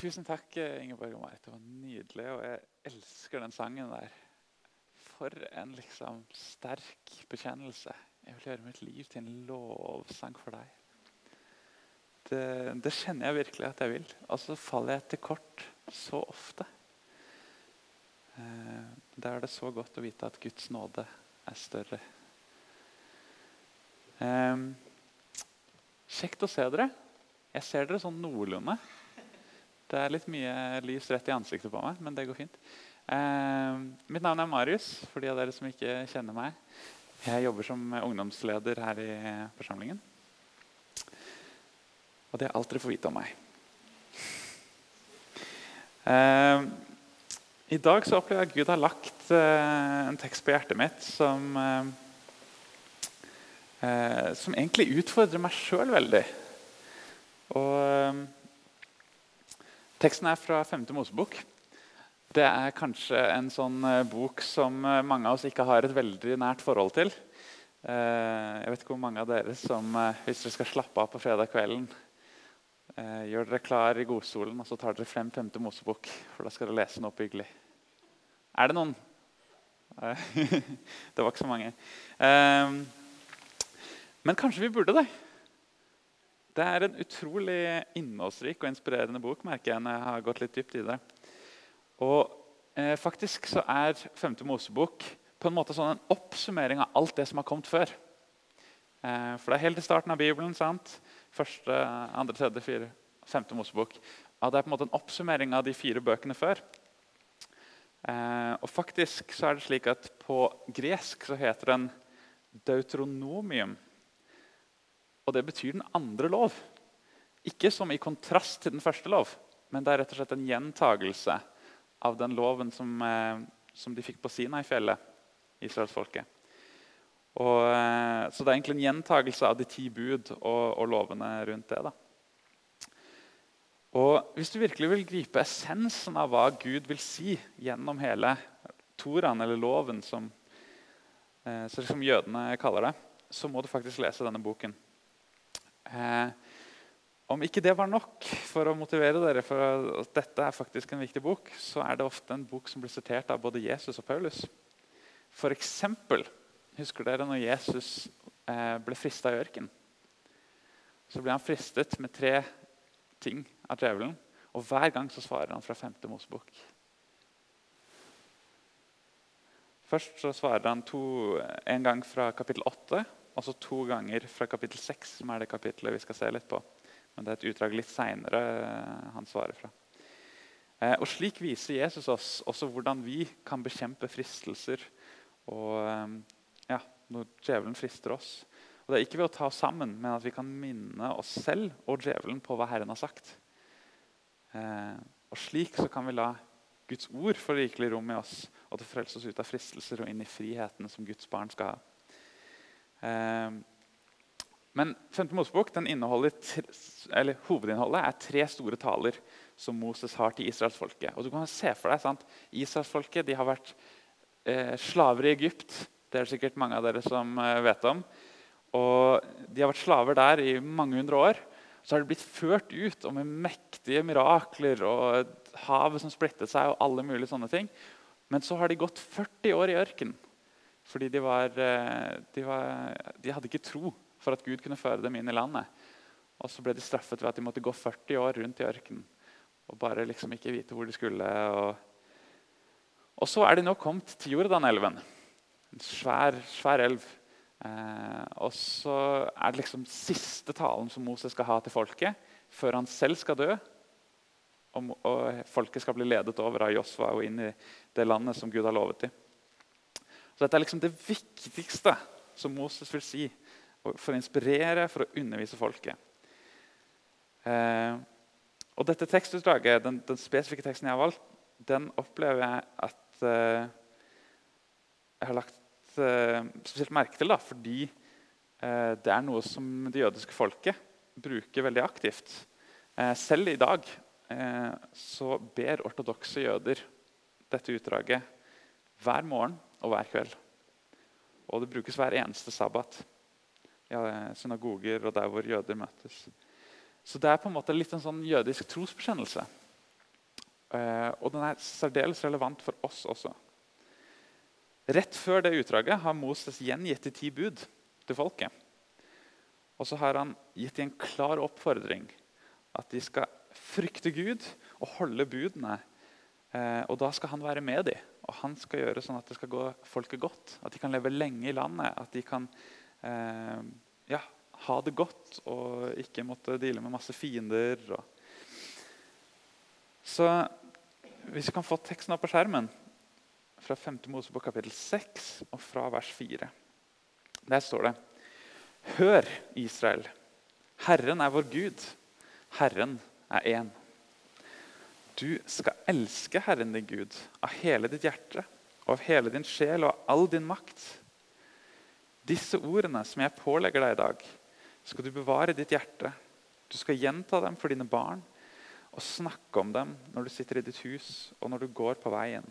Tusen takk, Ingeborg og Marit. Det var nydelig, og jeg elsker den sangen der. For en liksom sterk bekjennelse. Jeg vil gjøre mitt liv til en lovsang for deg. Det, det kjenner jeg virkelig at jeg vil. Og så faller jeg til kort så ofte. Eh, da er det så godt å vite at Guds nåde er større. Eh, kjekt å se dere. Jeg ser dere sånn noenlunde. Det er litt mye lys rett i ansiktet på meg, men det går fint. Eh, mitt navn er Marius, for de av dere som ikke kjenner meg. Jeg jobber som ungdomsleder her i forsamlingen. Og det er alt dere får vite om meg. Eh, I dag så opplever jeg at Gud har lagt eh, en tekst på hjertet mitt som, eh, eh som egentlig utfordrer meg sjøl veldig. Og eh, Teksten er fra 5. Mosebok. Det er kanskje en sånn eh, bok som eh, mange av oss ikke har et veldig nært forhold til. Eh, jeg vet ikke hvor mange av dere som, hvis dere skal slappe av på fredag kvelden, gjør dere klar i godstolen og så tar dere frem 5. Mosebok, for da skal dere lese noe oppbyggelig. Er det noen? det var ikke så mange. Men kanskje vi burde det. Det er en utrolig innholdsrik og inspirerende bok. merker jeg når jeg har gått litt dypt i det. Og eh, faktisk så er 5. Mosebok på en måte sånn en oppsummering av alt det som har kommet før. Eh, for det er helt i starten av Bibelen. sant? Første, andre, tredje, fire, femte Mosebok. Og det er på en måte en oppsummering av de fire bøkene før. Eh, og faktisk så er det slik at På gresk så heter den deutronomium. Og det betyr den andre lov. Ikke som i kontrast til den første lov, men det er rett og slett en gjentagelse av den loven som, eh, som de fikk på Sinai-fjellet, israelsfolket. Og, eh, så det er egentlig en gjentagelse av de ti bud og, og lovene rundt det. da. Og Hvis du virkelig vil gripe essensen av hva Gud vil si gjennom hele Toraen, eller loven, som, eh, som jødene kaller det, så må du faktisk lese denne boken. Eh, om ikke det var nok for å motivere dere for at dette er faktisk en viktig bok, så er det ofte en bok som blir sitert av både Jesus og Paulus. For eksempel, husker dere når Jesus eh, ble frista i ørken? Så ble han fristet med tre ting av djevelen. Og hver gang så svarer han fra 5. Mosebok. Først så svarer han to, en gang fra kapittel 8 og så to ganger fra kapittel 6, som er det kapittelet vi skal se litt på. Men det er et utdrag litt seinere eh, han svarer fra. Eh, og Slik viser Jesus oss også hvordan vi kan bekjempe fristelser og, eh, ja, når djevelen frister oss. Og Det er ikke ved å ta oss sammen, men at vi kan minne oss selv og djevelen på hva Herren har sagt. Og Slik så kan vi la Guds ord få rikelig rom i oss og til frelse oss ut av fristelser og inn i friheten som Guds barn skal ha. Ehm, men 5. Mosebok hovedinnholdet er tre store taler som Moses har til israelsfolket. Og du kan se for deg, sant? Israelsfolket har vært eh, slaver i Egypt. Det er det sikkert mange av dere som eh, vet om. Og De har vært slaver der i mange hundre år. Så har de blitt ført ut og med mektige mirakler og havet som splittet seg. og alle mulige sånne ting. Men så har de gått 40 år i ørkenen. Fordi de, var, eh, de, var, de, hadde ikke tro for at Gud kunne føre dem inn i landet. Og så ble de straffet ved at de måtte gå 40 år rundt i ørkenen og bare liksom ikke vite hvor de skulle. Og, og så er de nå kommet til Jordanelven. En svær, svær elv. Eh, og så er det liksom siste talen som Moses skal ha til folket før han selv skal dø. Og, og folket skal bli ledet over av Josva og inn i det landet som Gud har lovet dem. Så Dette er liksom det viktigste som Moses vil si for å inspirere, for å undervise folket. Eh, og dette tekstutdraget, den, den, spesifikke teksten jeg har valgt, den opplever jeg at eh, jeg har lagt eh, spesielt merke til. Da, fordi eh, det er noe som det jødiske folket bruker veldig aktivt. Eh, selv i dag eh, så ber ortodokse jøder dette utdraget hver morgen og hver kveld. Og det brukes hver eneste sabbat. Ja, synagoger og der hvor jøder møtes. Så det er på en måte litt en sånn jødisk trosbekjennelse. Eh, og den er særdeles relevant for oss også. Rett før det utdraget har Moses gjengitt de ti bud til folket. Og så har han gitt dem en klar oppfordring. At de skal frykte Gud og holde budene. Eh, og da skal han være med dem. Og han skal gjøre sånn at det skal gå folket godt. At de kan leve lenge i landet. At de kan eh, ja, ha det godt og ikke måtte deale med masse fiender. Så hvis vi kan få teksten opp på skjermen fra 5. Mosebok kapittel 6 og fra vers 4. Der står det Hør, Israel. Herren er vår Gud. Herren er én. Du skal elske Herren din Gud av hele ditt hjerte og av hele din sjel og av all din makt. Disse ordene som jeg pålegger deg i dag, skal du bevare i ditt hjerte. Du skal gjenta dem for dine barn og snakke om dem når du sitter i ditt hus og når du går på veien,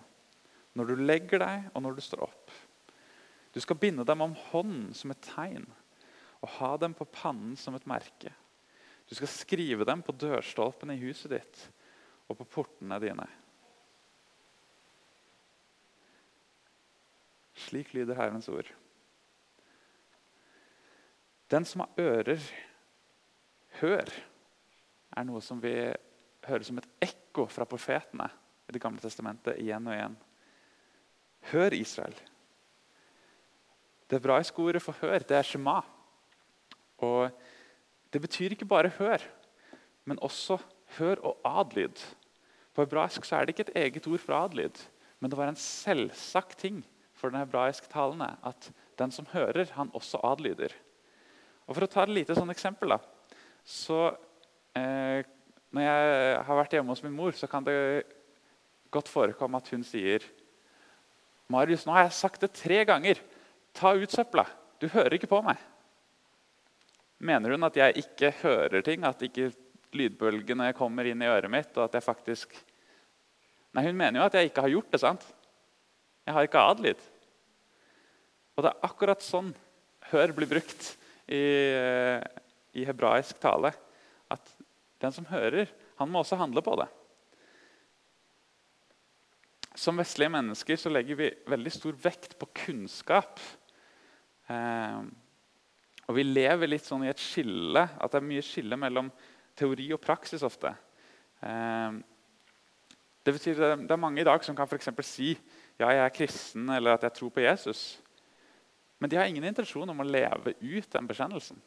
når du legger deg og når du står opp. Du skal binde dem om hånden som et tegn og ha dem på pannen som et merke. Du skal skrive dem på dørstolpene i huset ditt og på portene dine. Slik lyder Herrens ord. Den som har ører, hør, er noe som vi hører som et ekko fra profetene i Det gamle testamentet igjen og igjen. Hør, Israel. Det hebraiske ordet for 'hør' det er shema. Og Det betyr ikke bare 'hør', men også 'hør' og adlyd. På hebraisk så er det ikke et eget ord for adlyd, men det var en selvsagt ting for den hebraiske talende at den som hører, han også adlyder. Og For å ta et lite sånn eksempel da, så eh, Når jeg har vært hjemme hos min mor, så kan det godt forekomme at hun sier Marius, nå har jeg sagt det tre ganger. Ta ut søpla. Du hører ikke på meg. Mener hun at jeg ikke hører ting, at ikke lydbølgene kommer inn i øret mitt? og at jeg faktisk... Nei, Hun mener jo at jeg ikke har gjort det. sant? Jeg har ikke adlyd. Og det er akkurat sånn hør blir brukt i, i hebraisk tale. At den som hører, han må også handle på det. Som vestlige mennesker så legger vi veldig stor vekt på kunnskap. Eh, og Vi lever litt sånn i et skille, at det er mye skille mellom teori og praksis ofte. Eh, det betyr det er mange i dag som kan for si ja, jeg er kristen eller at jeg tror på Jesus. Men de har ingen intensjon om å leve ut den bekjennelsen.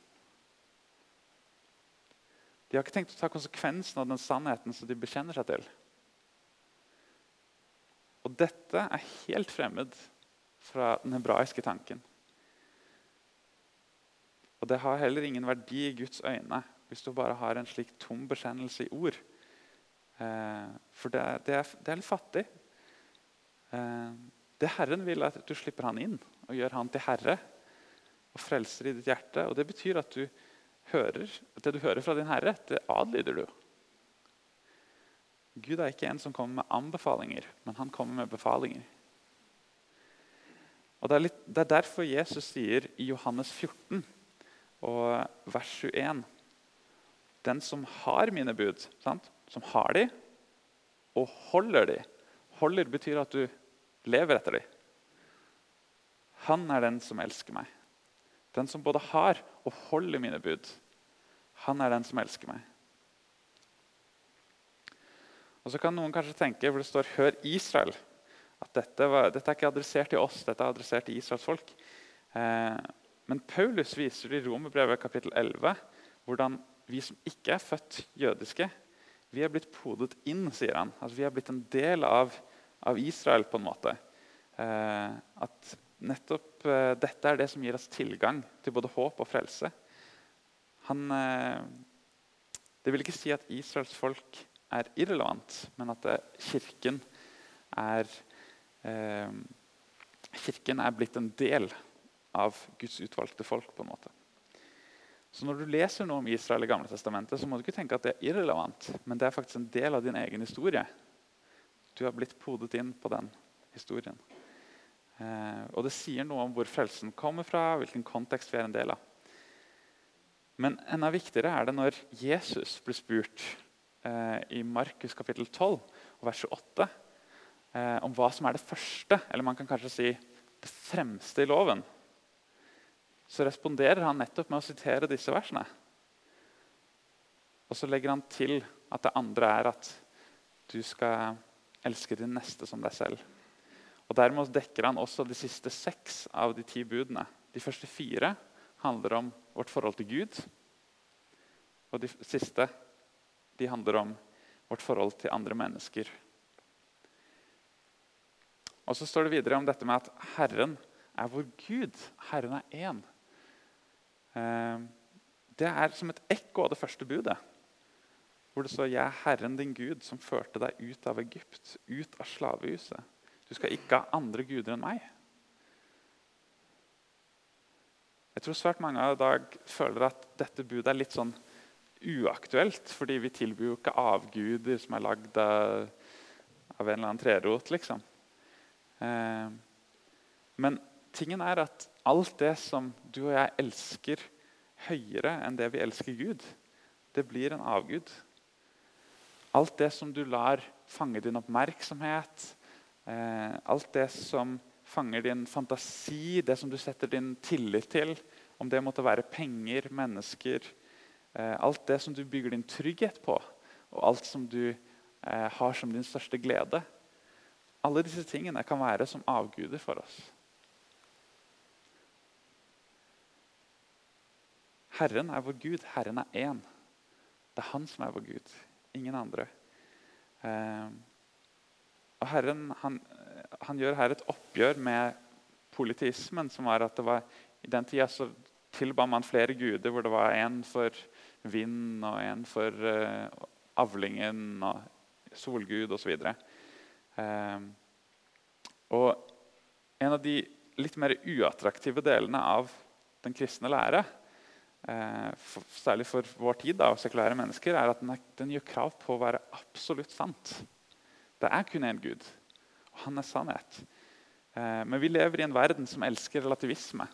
De har ikke tenkt å ta konsekvensen av den sannheten som de bekjenner seg til. Og dette er helt fremmed fra den hebraiske tanken. Og det har heller ingen verdi i Guds øyne hvis du bare har en slik tom bekjennelse i ord. Eh, for det, det, er, det, er, litt fattig. Eh, det Herren vil, er at du slipper han inn og gjør han til herre og frelser i ditt hjerte. Og Det betyr at du hører, det du hører fra din herre, det adlyder du. Gud er ikke en som kommer med anbefalinger, men han kommer med befalinger. Og Det er, litt, det er derfor Jesus sier i Johannes 14 og vers 21 Den som har mine bud, sant? Som har de, og holder de Holder betyr at du lever etter de. Han er den som elsker meg. Den som både har og holder mine bud. Han er den som elsker meg. Og Så kan noen kanskje tenke, for det står 'Hør Israel', at dette, var, dette er ikke adressert til oss, dette er adressert til Israels folk. Eh, men Paulus viser i Romerbrevet kapittel 11 hvordan vi som ikke er født jødiske, vi er blitt podet inn, sier han. Altså, vi er blitt en del av, av Israel på en måte. Eh, at nettopp eh, dette er det som gir oss tilgang til både håp og frelse. Han, eh, det vil ikke si at Israels folk er irrelevant, men at det, kirken er eh, Kirken er blitt en del av Guds utvalgte folk. på en måte. Så Når du leser noe om Israel i Gamle testamentet, så må du ikke tenke at det er irrelevant, men det er faktisk en del av din egen historie. Du har blitt podet inn på den historien. Eh, og det sier noe om hvor frelsen kommer fra, hvilken kontekst vi er en del av. Men enda viktigere er det når Jesus blir spurt eh, i Markus kapittel 12 og vers 28 eh, om hva som er det første, eller man kan kanskje si det fremste i loven, så responderer han nettopp med å sitere disse versene. Og så legger han til at det andre er at du skal elske din neste som deg selv. Og Dermed dekker han også de siste seks av de ti budene. De første fire handler om vårt forhold til Gud. Og de siste de handler om vårt forhold til andre mennesker. Og Så står det videre om dette med at Herren er vår Gud. Herren er én. Eh, det er som et ekko av det første budet. Hvor det står 'Jeg er Herren din Gud, som førte deg ut av Egypt', ut av slavehuset. Du skal ikke ha andre guder enn meg. Jeg tror svært mange av i dag føler at dette budet er litt sånn uaktuelt. Fordi vi tilbyr jo ikke avguder som er lagd av, en eller annen trerot. liksom. Eh, men tingen er at alt det som du og jeg elsker høyere enn det vi elsker Gud, det blir en avgud. Alt det som du lar fange din oppmerksomhet, eh, alt det som fanger din fantasi, det som du setter din tillit til, om det måtte være penger, mennesker eh, Alt det som du bygger din trygghet på, og alt som du eh, har som din største glede. Alle disse tingene kan være som avguder for oss. Herren er vår Gud. Herren er én. Det er han som er vår Gud ingen andre. Eh, og Herren han, han, gjør her et oppgjør med politismen, som var at det var, i den tida så tilba man flere guder, hvor det var en for vind og en for uh, avlingen og solgud osv. Uh, og en av de litt mer uattraktive delene av den kristne lære for, særlig for vår tid da, og sekulære mennesker, er at den, er, den, gjør krav på å være absolutt sant. Det er kun én Gud, og han er sannhet. Eh, men vi lever i en verden som elsker relativisme.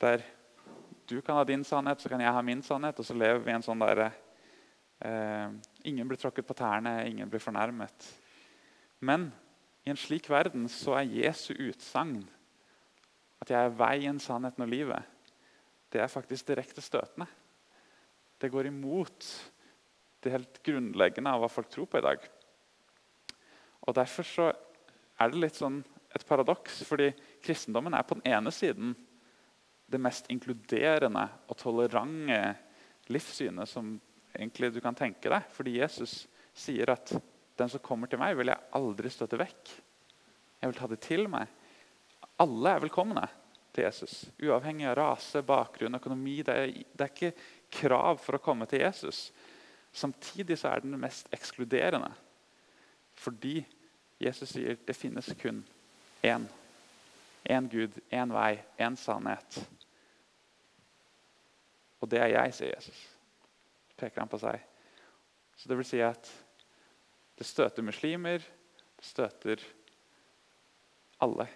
Der du kan ha din sannhet, så kan jeg ha min sannhet, og så lever vi i en sånn derre eh, Ingen blir tråkket på tærne, ingen blir fornærmet. Men i en slik verden så er Jesu utsagn at jeg er veien, sannheten og livet det er faktisk direkte støtende. Det går imot det helt grunnleggende av hva folk tror på i dag. Og Derfor så er det litt sånn et paradoks, fordi kristendommen er på den ene siden det mest inkluderende og tolerante livssynet som egentlig du kan tenke deg. Fordi Jesus sier at 'den som kommer til meg, vil jeg aldri støtte vekk'. Jeg vil ta det til meg. Alle er velkomne til Jesus. Uavhengig av rase, bakgrunn, økonomi. Det er, det er, ikke krav for å komme til Jesus. Samtidig så er den mest ekskluderende. Fordi Jesus sier det finnes kun én. Én Gud, én vei, én sannhet. Og det er jeg, sier Jesus. peker han på seg. Så det vil si at det støter muslimer, det støter alle,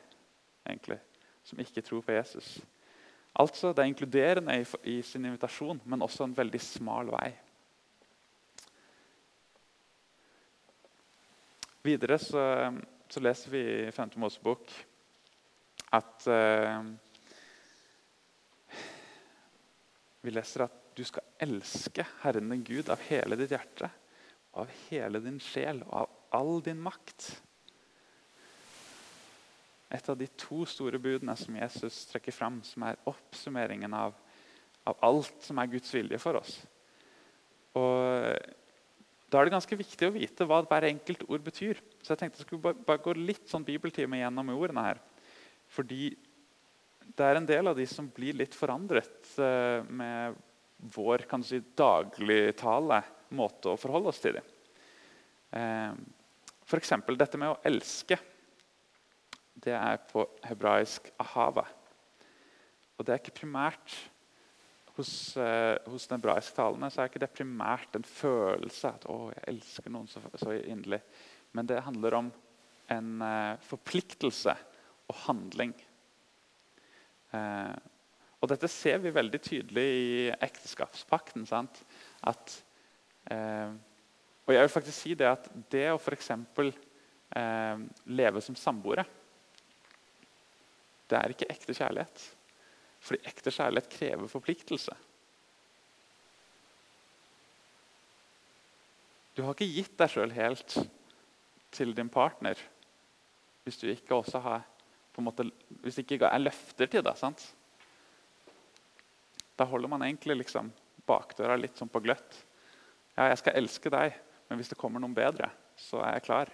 egentlig som ikke tror på Jesus. Altså, Det er inkluderende i, sin invitasjon, men også en veldig smal vei. Videre så, så leser vi i 5. Mosebok at uh, Vi leser at du skal elske Herren din Gud av hele ditt hjerte, av hele din sjel og av all din makt et av de to store budene som Jesus trekker fram, som er oppsummeringen av, av alt som er Guds vilje for oss. Og Da er det ganske viktig å vite hva hver enkelt ord betyr. Så jeg tenkte jeg skulle bare, bare gå litt sånn bibeltime gjennom ordene her. Fordi det er en del av de som blir litt forandret uh, med vår kan du si, dagligtale måte å forholde oss til dem. Uh, F.eks. dette med å elske det er på hebraisk 'ahava'. Og det er ikke primært hos, eh, hos den hebraiske talene så er ikke det primært en følelse at 'å, jeg elsker noen så, så inderlig'. Men det handler om en eh, forpliktelse og handling. Eh, og dette ser vi veldig tydelig i ekteskapspakten. Sant? At Eh, og jeg vil faktisk si det at det å f.eks. Eh, leve som samboere Det er ikke ekte kjærlighet. Fordi ekte kjærlighet krever forpliktelse. Du har ikke gitt deg sjøl helt til din partner hvis du ikke også har måte, hvis det ikke er løfter til deg. sant? Da holder man egentlig liksom bakdøra litt sånn på gløtt. Ja, jeg skal elske deg, men hvis det kommer noen bedre, så er jeg klar.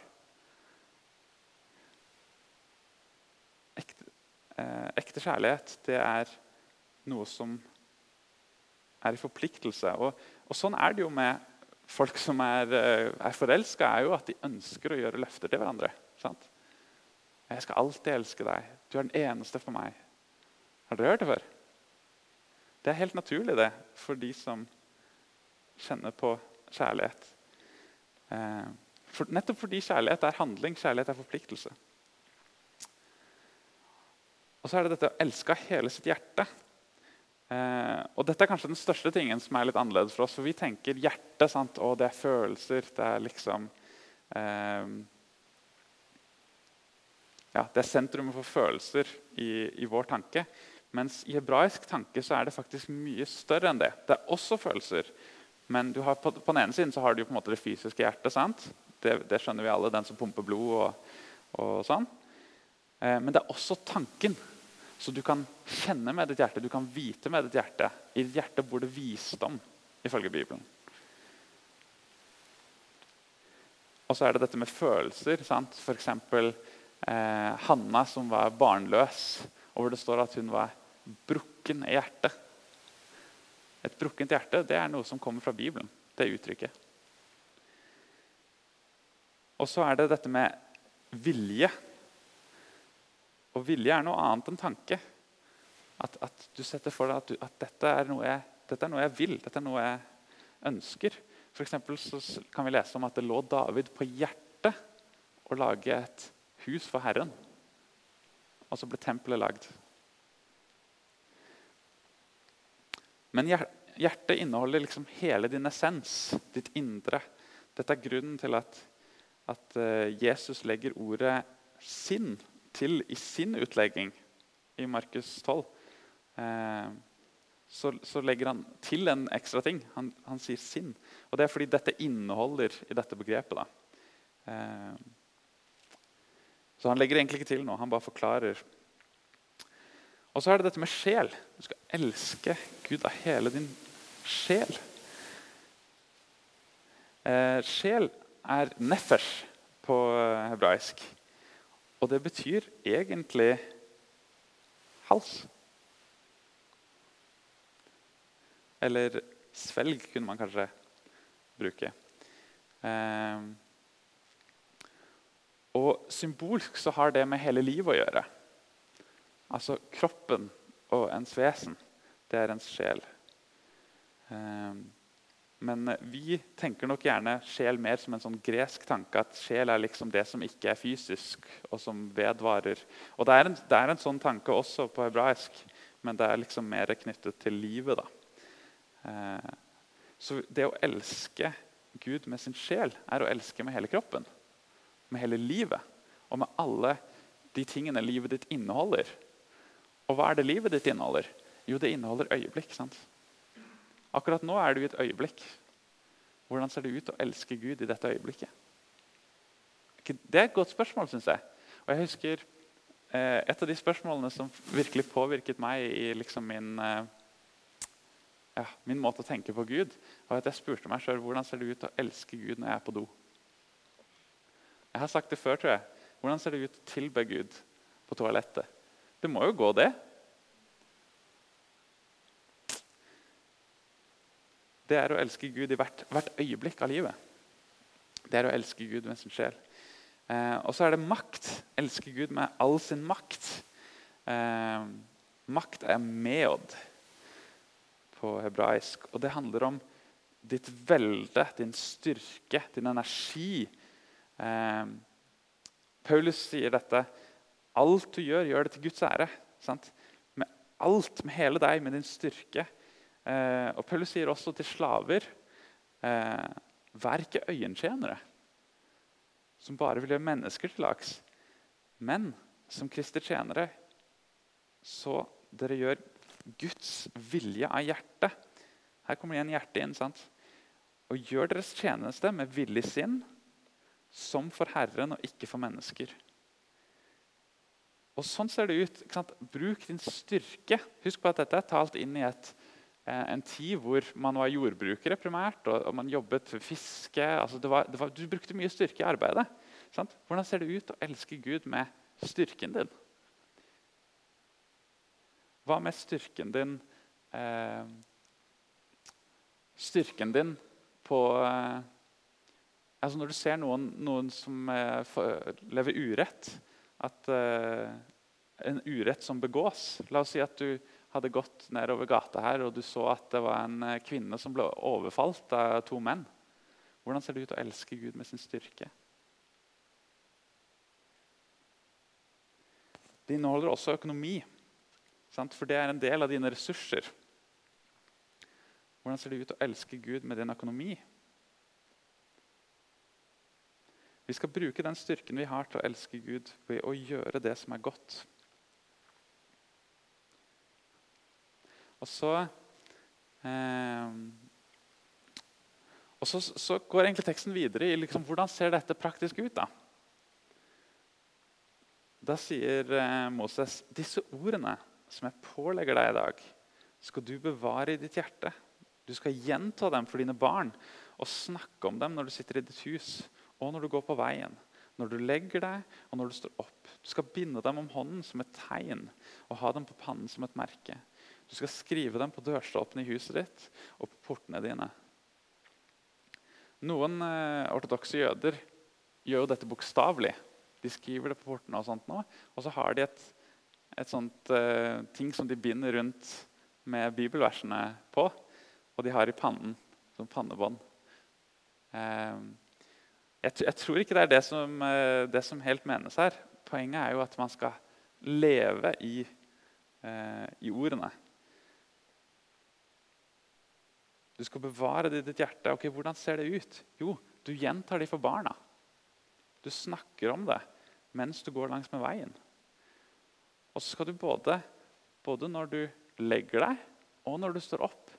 Ekte, eh, ekte kjærlighet, det er noe som er i forpliktelse. Og, og sånn er det jo med folk som er, eh, er forelska, er jo at de ønsker å gjøre løfter til hverandre. sant? 'Jeg skal alltid elske deg. Du er den eneste for meg.' Har dere hørt det før? Det er helt naturlig det, for de som kjenner på kjærlighet. Eh, for, nettopp fordi kjærlighet er handling, kjærlighet er forpliktelse. Og så er det dette å elske av hele sitt hjerte. Eh, og Dette er kanskje den største tingen som er litt annerledes for oss. For vi tenker hjerte, sant? og det er følelser. Det er liksom eh, ja, det er sentrumet for følelser i, i, vår tanke. Mens i hebraisk tanke så er det faktisk mye større enn det. Det er også følelser. Men har, på, på, den ene siden så har du på en måte det fysiske hjertet. sant? Det, det skjønner vi alle, den som pumper blod og, og sånn. Eh, men det er også tanken. Så du kan kjenne med ditt hjerte, du kan vite med ditt hjerte. I ditt hjerte bor det visdom, ifølge Bibelen. Og så er det dette med følelser. sant? Eksempel, eh, Hanna som var barnløs, og hvor det står at hun var brukken i hjertet. Et brukkent hjerte det er noe som kommer fra Bibelen. Det uttrykket. Og så er det dette med vilje. Og vilje er noe annet enn tanke. At, at du setter for deg at, du, at dette, er jeg, dette, er noe jeg, vil, dette er noe jeg ønsker. For så kan vi lese om at det lå David på hjertet å lage et hus for Herren. Og så ble tempelet lagd. Men hjertet inneholder liksom hele din essens, ditt indre. Dette er grunnen til at, at eh, Jesus legger ordet 'sinn' til i sin utlegging i Markus 12. Eh, så, så, legger han til en ekstra ting. Han, han, sier 'sinn'. Og Det er fordi dette inneholder i dette begrepet. Eh, så han legger egentlig ikke til noe. Han bare forklarer. Og så er det dette med sjel. Du skal elske Gud av hele din sjel. Eh, sjel er nefesh på hebraisk. Og det betyr egentlig hals. Eller svelg, kunne man kanskje bruke. Eh, og Symbolsk så har det med hele livet å gjøre. Altså kroppen og ens vesen, det er ens sjel. Ehm, men vi tenker nok gjerne sjel mer som en sånn gresk tanke. At sjel er liksom det som ikke er fysisk, og som vedvarer. Og Det er en, det er en sånn tanke også på hebraisk, men det er liksom mer knyttet til livet. da. Ehm, så det å elske Gud med sin sjel er å elske med hele kroppen med hele livet og med alle de tingene livet ditt inneholder. Og hva er det livet ditt inneholder? Jo, det inneholder øyeblikk. sant? Akkurat nå er du i et øyeblikk. Hvordan ser det ut å elske Gud i dette øyeblikket? Det er et godt spørsmål, syns jeg. Og jeg husker eh, Et av de spørsmålene som virkelig påvirket meg i liksom min, eh, ja, min måte å tenke på Gud, var at jeg spurte meg sjøl hvordan ser det ut å elske Gud når jeg er på do. Jeg har sagt det før, tror jeg. Hvordan ser det ut å tilbe Gud på toalettet? Det må jo gå, det. Det er å elske Gud i hvert, hvert øyeblikk av livet. Det er å elske Gud med sin sjel. Eh, og så er det makt. Elske Gud med all sin makt. Eh, makt er meod på hebraisk. Og det handler om ditt velde, din styrke, din energi, Eh, Paulus sier dette. Alt du gjør, gjør det til Guds ære. Sant? Med alt, med hele deg, med din styrke. Eh, og Paulus sier også til slaver Eh, vær ikke øyentjenere som bare vil gjøre mennesker til laks. Men som kristne tjenere så dere gjør Guds vilje av hjertet. Her kommer igjen hjertet inn. sant? Og gjør deres tjeneste med villig sinn, som for Herren og ikke for mennesker. Og Sånn ser det ut. Bruk din styrke. Husk på at dette er talt inn i et, en tid hvor man var jordbrukere primært, og man jobbet for fiske. Altså det var, det var, du brukte mye styrke i arbeidet. Sant? Hvordan ser det ut å elske Gud med styrken din? Hva med styrken din eh, Styrken din på eh, altså Når du ser noen, noen som eh, lever urett at eh, En urett som begås La oss si at du hadde gått nedover gata her og du så at det var en eh, kvinne som ble overfalt av to menn. Hvordan ser det ut å elske Gud med sin styrke? Det inneholder også økonomi, for det er en del av dine ressurser. Hvordan ser det ut å elske Gud med din økonomi? Vi skal bruke den styrken vi har til å elske Gud ved å gjøre det som er godt. Og så eh, og så, så, går egentlig teksten videre i liksom, hvordan ser dette praktisk ut. da? Da sier eh, Moses disse ordene som jeg pålegger deg i dag, skal du bevare i ditt hjerte. Du skal gjenta dem for dine barn og snakke om dem når du sitter i ditt hus og når du går på veien, når du legger deg og når du står opp. Du skal binde dem om hånden som et tegn og ha dem på pannen som et merke. Du skal skrive dem på dørstolpene i huset ditt og på portene dine. Noen eh, ortodokse jøder gjør jo dette bokstavelig de skriver det på portene, og sånt nå, og så har de et, et sånt eh, ting som de binder rundt med bibelversene på. Og de har i pannen som pannebånd. Eh, jeg, jeg, tror ikke det er det som, uh, det som, helt menes her. Poenget er jo at man skal leve i, i ordene. Du skal bevare det i ditt hjerte. Ok, Hvordan ser det ut? Jo, du gjentar de for barna. Du snakker om det mens du går langs med veien. Og så skal du både, både når du legger deg, og når du står opp,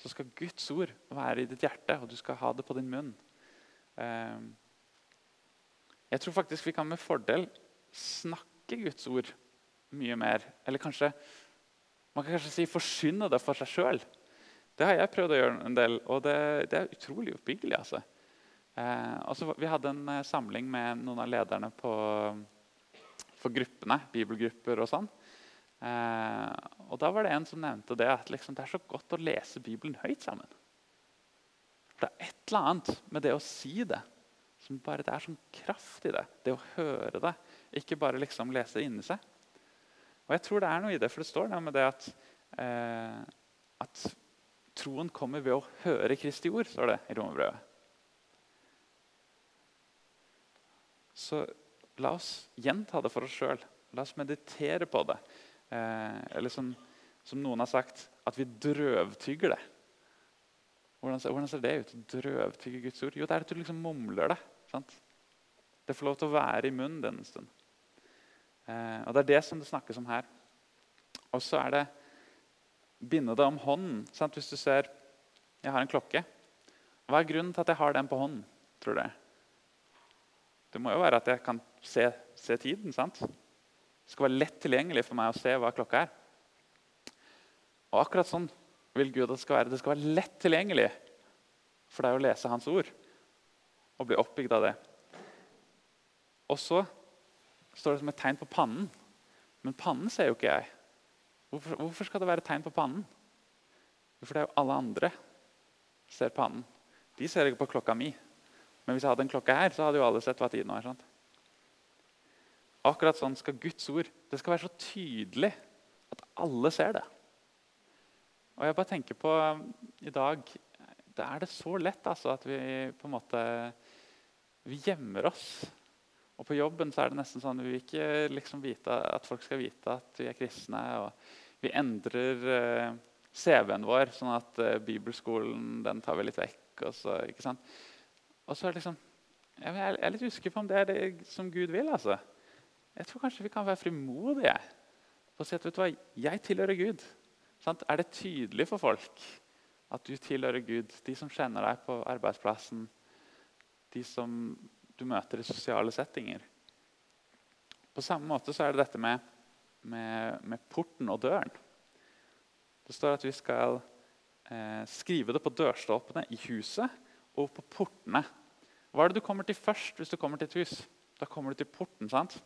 så skal Guds ord være i ditt hjerte, og du skal ha det på din munn. Ehm, jeg tror faktisk vi kan med fordel snakke Guds ord mye mer. Eller kanskje man kan kanskje si forsyne det for seg sjøl. Det har jeg prøvd å gjøre en del, og det, det er utrolig oppbyggelig. altså. Eh, også, vi hadde en eh, samling med noen av lederne på, for gruppene, bibelgrupper og sånn. Eh, og Da var det en som nevnte det at liksom, det er så godt å lese Bibelen høyt sammen. Det er et eller annet med det å si det som bare det er sånn kraft i det. Det å høre det, ikke bare liksom lese det inni seg. Og jeg tror det er noe i det, for det står noe med det at, eh, at troen kommer ved å høre Kristi ord, står det i Romerbrevet. Så la oss gjenta det for oss sjøl. La oss meditere på det. Eh, eller som, som, noen har sagt, at vi drøvtygger det. Hvordan, hvordan ser det ut? Drøvtygge Guds ord? Jo, det er at du liksom mumler det. Sant? Det får lov til å være i munnen din en stund. Eh, og Det er det som det snakkes om her. Og så er det binde det om hånden. Sant? Hvis du ser Jeg har en klokke. Hva er grunnen til at jeg har den på hånden? tror du? Det må jo være at jeg kan se, se tiden. sant? Det skal være lett tilgjengelig for meg å se hva klokka er. Og akkurat sånn vil Gud at det skal være. Det skal være lett tilgjengelig for deg å lese Hans ord og bli oppbygd av det. Og så står det som et tegn på pannen. Men pannen ser jo ikke jeg. Hvorfor, hvorfor skal det være tegn på pannen? For det er jo alle andre ser pannen. De ser ikke på klokka mi. Men hvis jeg hadde en klokke her, så hadde jo alle sett hva tiden var. Sant? Akkurat sånn skal Guds ord det skal være så tydelig at alle ser det. Og jeg bare tenker på um, i dag Da er det så lett altså, at vi på en måte vi gjemmer oss. Og på jobben så er det nesten sånn vi vil ikke liksom vite at folk skal vite at vi er kristne. og Vi endrer uh, CV-en vår, sånn at uh, bibelskolen den tar vi litt vekk. Og så, ikke sant? Og så er det liksom Jeg er litt usikker på om det er det som Gud vil. altså. Jeg tror kanskje vi kan være frimodige å si at vet du hva, jeg tilhører Gud. Sant? Er det tydelig for folk at du tilhører Gud? De som kjenner deg på arbeidsplassen, de som du møter i sosiale settinger. På samme måte så er det dette med, med, med porten og døren. Det står at vi skal eh, skrive det på dørstolpene i huset og på portene. Hva er det du kommer til først hvis du kommer til et hus? Da kommer du til porten. sant?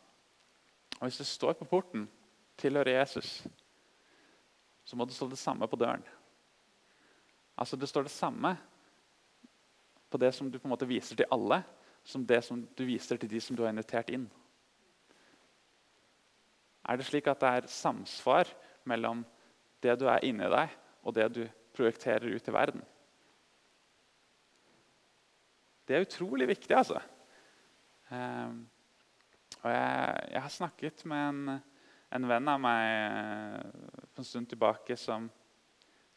Og Hvis det står på porten 'tilhører Jesus', så må det stå det samme på døren. Altså Det står det samme på det som du på en måte viser til alle, som det som du viser til de som du har invitert inn. Er det slik at det er samsvar mellom det du er inni deg, og det du projekterer ut i verden? Det er utrolig viktig, altså. Um, og jeg, jeg, har snakket med en, en, venn av meg eh, for en stund tilbake som,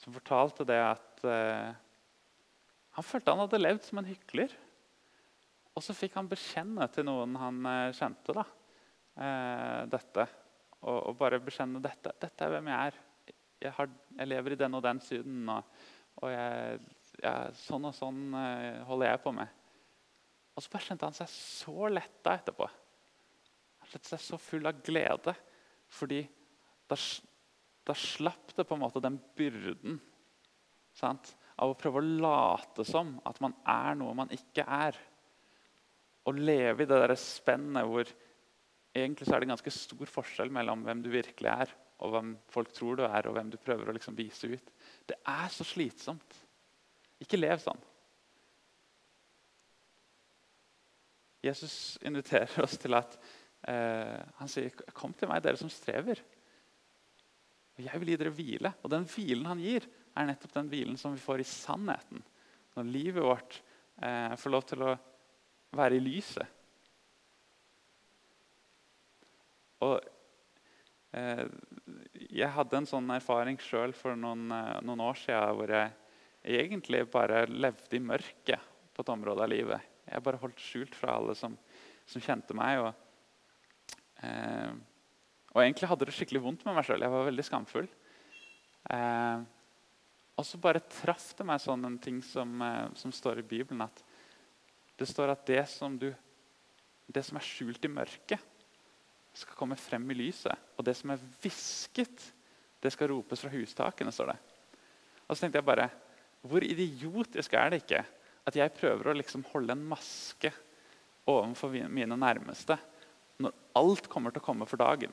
som fortalte det at uh, han følte han hadde levd som en hykler. Og så fikk han bekjenne til noen han uh, kjente, da, uh, dette. Og, og, bare bekjenne dette. Dette er hvem jeg er. Jeg, har, jeg lever i den og den syden. Og, og jeg, jeg, sånn og sånn holder jeg på med. Og så bare kjente han seg så letta etterpå. Han kjente seg så full av glede. Fordi da, da slapp det på en måte den byrden sant? av å prøve å late som at man er noe man ikke er. Å leve i det der spennet hvor egentlig så er det ganske stor forskjell mellom hvem du virkelig er, og hvem folk tror du er, og hvem du prøver å liksom vise ut. Det er så slitsomt. Ikke lev sånn. Jesus inviterer oss til at Eh, han sier, 'Kom til meg, dere som strever.' Og jeg vil gi dere hvile. Og den hvilen han gir, er nettopp den hvilen som vi får i sannheten. Når livet vårt eh, får lov til å være i lyset. Og eh, Jeg hadde en sånn erfaring sjøl for noen, eh, noen, år siden hvor jeg egentlig bare levde i mørket på et område av livet. Jeg bare holdt skjult fra alle som, som kjente meg. og Eh, og egentlig hadde det skikkelig vondt med meg sjøl. Jeg var veldig skamfull. Eh, og så bare traff det meg sånn en ting som, eh, som, står i Bibelen. At det står at det som, du, det som er skjult i mørket, skal komme frem i lyset. Og det som er hvisket, det skal ropes fra hustakene. står det. Og så tenkte jeg bare Hvor idiotisk er det ikke at jeg prøver å liksom holde en maske overfor mine nærmeste når alt kommer til å komme for dagen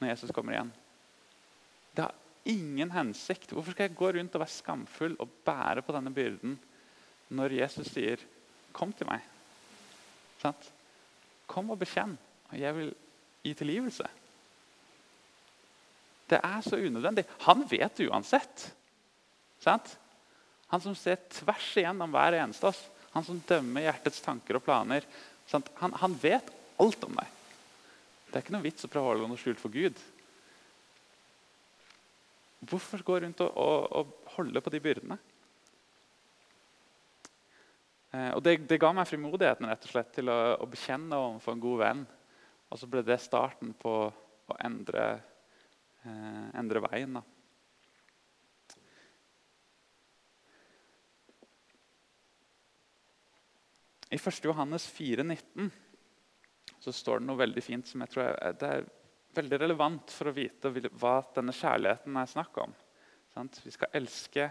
når Jesus kommer igjen. Det har ingen hensikt. Hvorfor skal jeg gå rundt og være skamfull og bære på denne byrden når Jesus sier 'Kom til meg'? Sant? Kom og bekjenn, og jeg vil gi tilgivelse. Det er så unødvendig. Han vet uansett. Sant? Han som ser tvers igjennom hver eneste av oss. Han som dømmer hjertets tanker og planer. Han, han, vet alt om deg. Det er ikke noe vits å prøve å holde noe skjult for Gud. Hvorfor gå rundt og, og, og holde på de byrdene? Eh, og det, det, ga meg frimodigheten rett og slett, til å, å, bekjenne overfor en god venn. Og så ble det starten på å endre, eh, endre veien. da. I 1. Johannes 4,19 så står det noe veldig fint som jeg tror er, det er veldig relevant for å vite hva denne kjærligheten er snakk om. Sant? Vi skal elske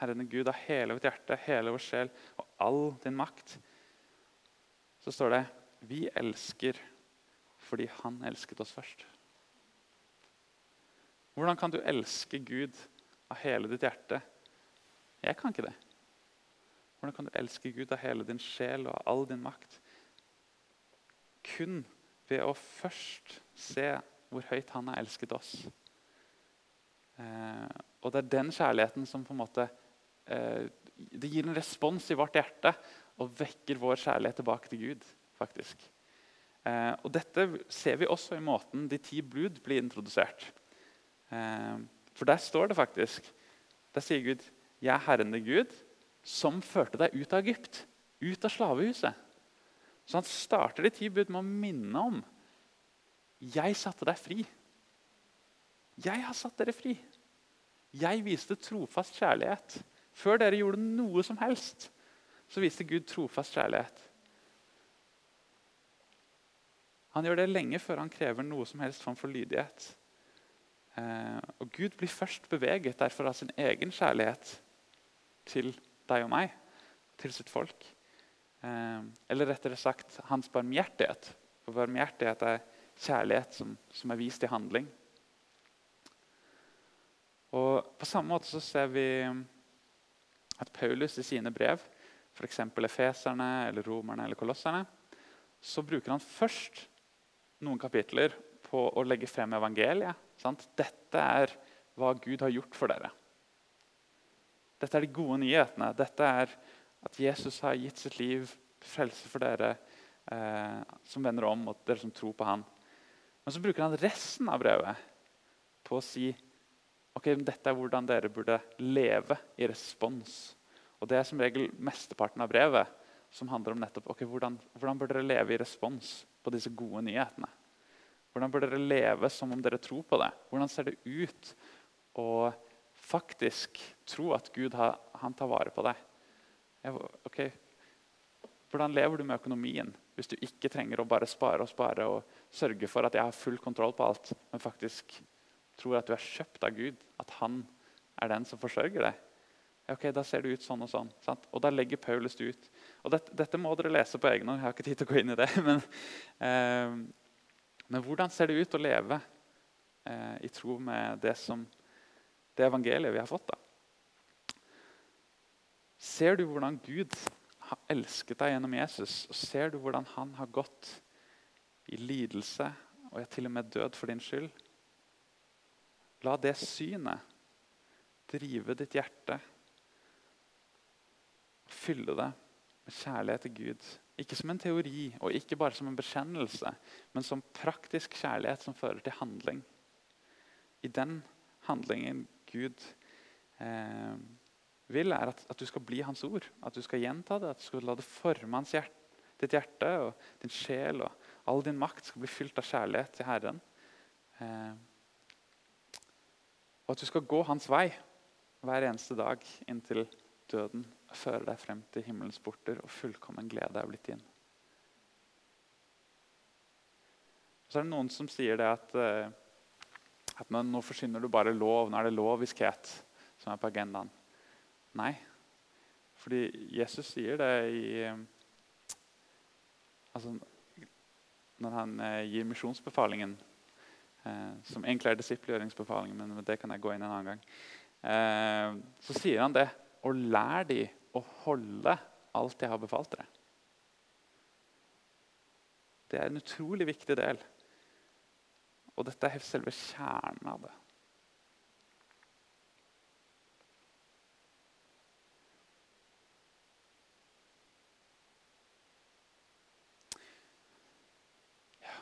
Herren Gud av hele vårt hjerte, hele vår sjel og all din makt. Så står det vi elsker fordi han elsket oss først. Hvordan kan du elske Gud av hele ditt hjerte? Jeg kan ikke det. Hvordan kan du elske Gud av hele din sjel og all din makt? kun ved å først se hvor høyt han har elsket oss. Eh, og det er den kjærligheten som på en måte Det gir en respons i vårt hjerte og vekker vår kjærlighet tilbake til Gud. faktisk. Eh, og Dette ser vi også i måten de ti blud blir introdusert. Eh, for der står det faktisk Der sier Gud 'Jeg er Herren din Gud, som førte deg ut av Egypt, ut av slavehuset. Så han starter de ti bud med å minne om jeg satte deg fri. Jeg har satt dere fri. Jeg viste trofast kjærlighet. Før dere gjorde noe som helst, så viste Gud trofast kjærlighet. Han gjør det lenge før han krever noe som helst form for lydighet. Eh, og Gud blir først beveget derfor av sin egen kjærlighet til deg og meg, til sitt folk. Eh, eller rettere sagt hans barmhjertighet. For barmhjertighet er kjærlighet som, som, er vist i handling. Og På samme måte så ser vi at Paulus i sine brev, f.eks. efeserne, eller romerne eller kolosserne, så bruker han først noen kapitler på å legge frem evangeliet. Sant? Dette er hva Gud har gjort for dere. Dette er de gode nyhetene. Dette er at Jesus har gitt sitt liv frelse for dere eh, som vender om, og dere som tror på han. Men så bruker han resten av brevet på å si ok, dette er hvordan dere burde leve i respons. Og Det er som regel mesteparten av brevet som handler om nettopp ok, hvordan, hvordan bør dere leve i respons på disse gode nyhetene. Hvordan bør dere leve som om dere tror på det? Hvordan ser det ut å faktisk tro at Gud han tar vare på deg? ok. Hvordan lever du med økonomien hvis du ikke trenger å bare spare og spare og sørge for at jeg har full kontroll på alt, men faktisk tror at du er kjøpt av Gud, at han er den som forsørger deg? Ok, Da ser det ut sånn og sånn. Sant? Og da legger Paulus det ut. Og dette, dette, må dere lese på egen hånd. Jeg har ikke tid til å gå inn i det. Men, eh, men hvordan ser det ut å leve eh, i tro med det, som, det evangeliet vi har fått? da? Ser du hvordan Gud har elsket deg gjennom Jesus? Og ser du hvordan han har gått i lidelse og er til og med død for din skyld? La det synet drive ditt hjerte. Fylle det med kjærlighet til Gud ikke som en teori og ikke bare som en bekjennelse, men som praktisk kjærlighet som fører til handling. I den handlingen Gud eh, vil, er at, at, du skal bli Hans ord. At du skal gjenta det, at du skal la det forme hjerte, ditt hjerte og din sjel. og All din makt skal bli fylt av kjærlighet til Herren. Eh, og at du skal gå hans vei hver eneste dag inntil døden fører deg frem til himmelens porter, og fullkommen glede er blitt din. så er det noen som sier det at, eh, at nå, forsyner du bare lov. Nå er det loviskhet som er på agendaen. Nei. Fordi Jesus sier det i eh, altså, Når han eh, gir misjonsbefalingen, som egentlig er disippelgjøringsbefalingen, men det kan jeg gå inn en annen gang, eh, så sier han det. Og lær de å holde alt jeg har befalt dere. Det er en utrolig viktig del. Og dette er selve kjernen av det. Ja,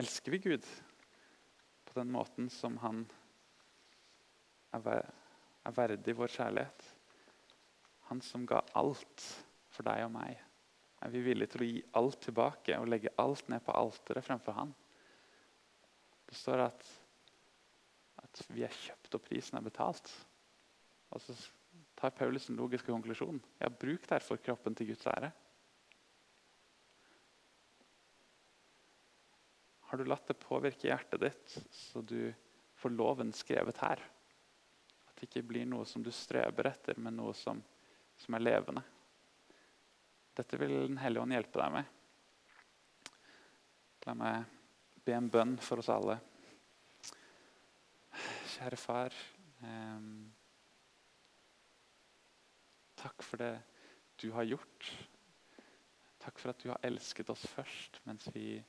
elsker vi Gud på den måten som han er verdig vår kjærlighet? Han som ga alt for deg og meg. Er vi villige til å gi alt tilbake og legge alt ned på alteret fremfor han? Det står at, at vi er kjøpt og prisen er betalt. Og så tar Paulus en logisk konklusjon. Ja, bruk derfor kroppen til Guds ære. Har du latt det påvirke hjertet ditt, så du får loven skrevet her? At det ikke blir noe som du streber etter, men noe som som er levende. Dette vil Den hellige ånd hjelpe deg med. La meg be en bønn for oss alle. Kjære far. Eh, takk for det du har gjort. Takk for at du har elsket oss først mens vi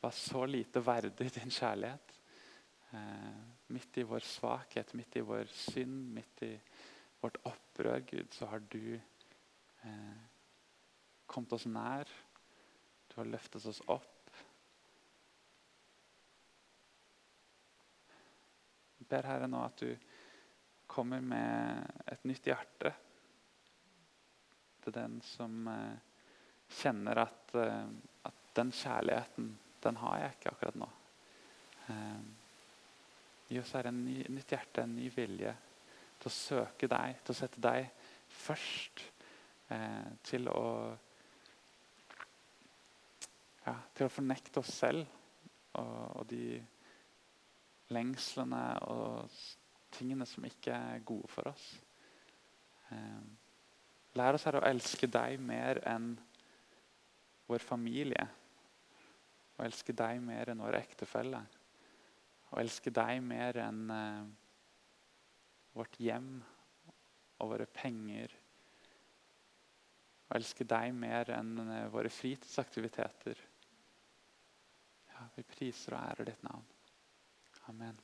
var så lite verdig din kjærlighet. Eh, midt i vår svakhet, midt i vår synd, midt i vårt opprør, Gud, så har du eh, kommet oss nær. Du har løftet oss opp. Jeg ber Herre nå at du kommer med et nytt hjerte til den som eh, kjenner at, eh, at, den kjærligheten, den har jeg ikke akkurat nå. Gi oss her en ny, nytt hjerte, en ny vilje til å søke deg, til å sette deg først. Eh, til å ja, til å fornekte oss selv og, og de lengslene og tingene som ikke er gode for oss. Eh, lær oss her å elske deg mer enn vår familie. Å elske deg mer enn vår ektefelle. Å elske deg mer enn eh, vårt hjem og våre penger. Å elske deg mer enn eh, våre fritidsaktiviteter. Ja, vi priser og ærer ditt navn. Amen.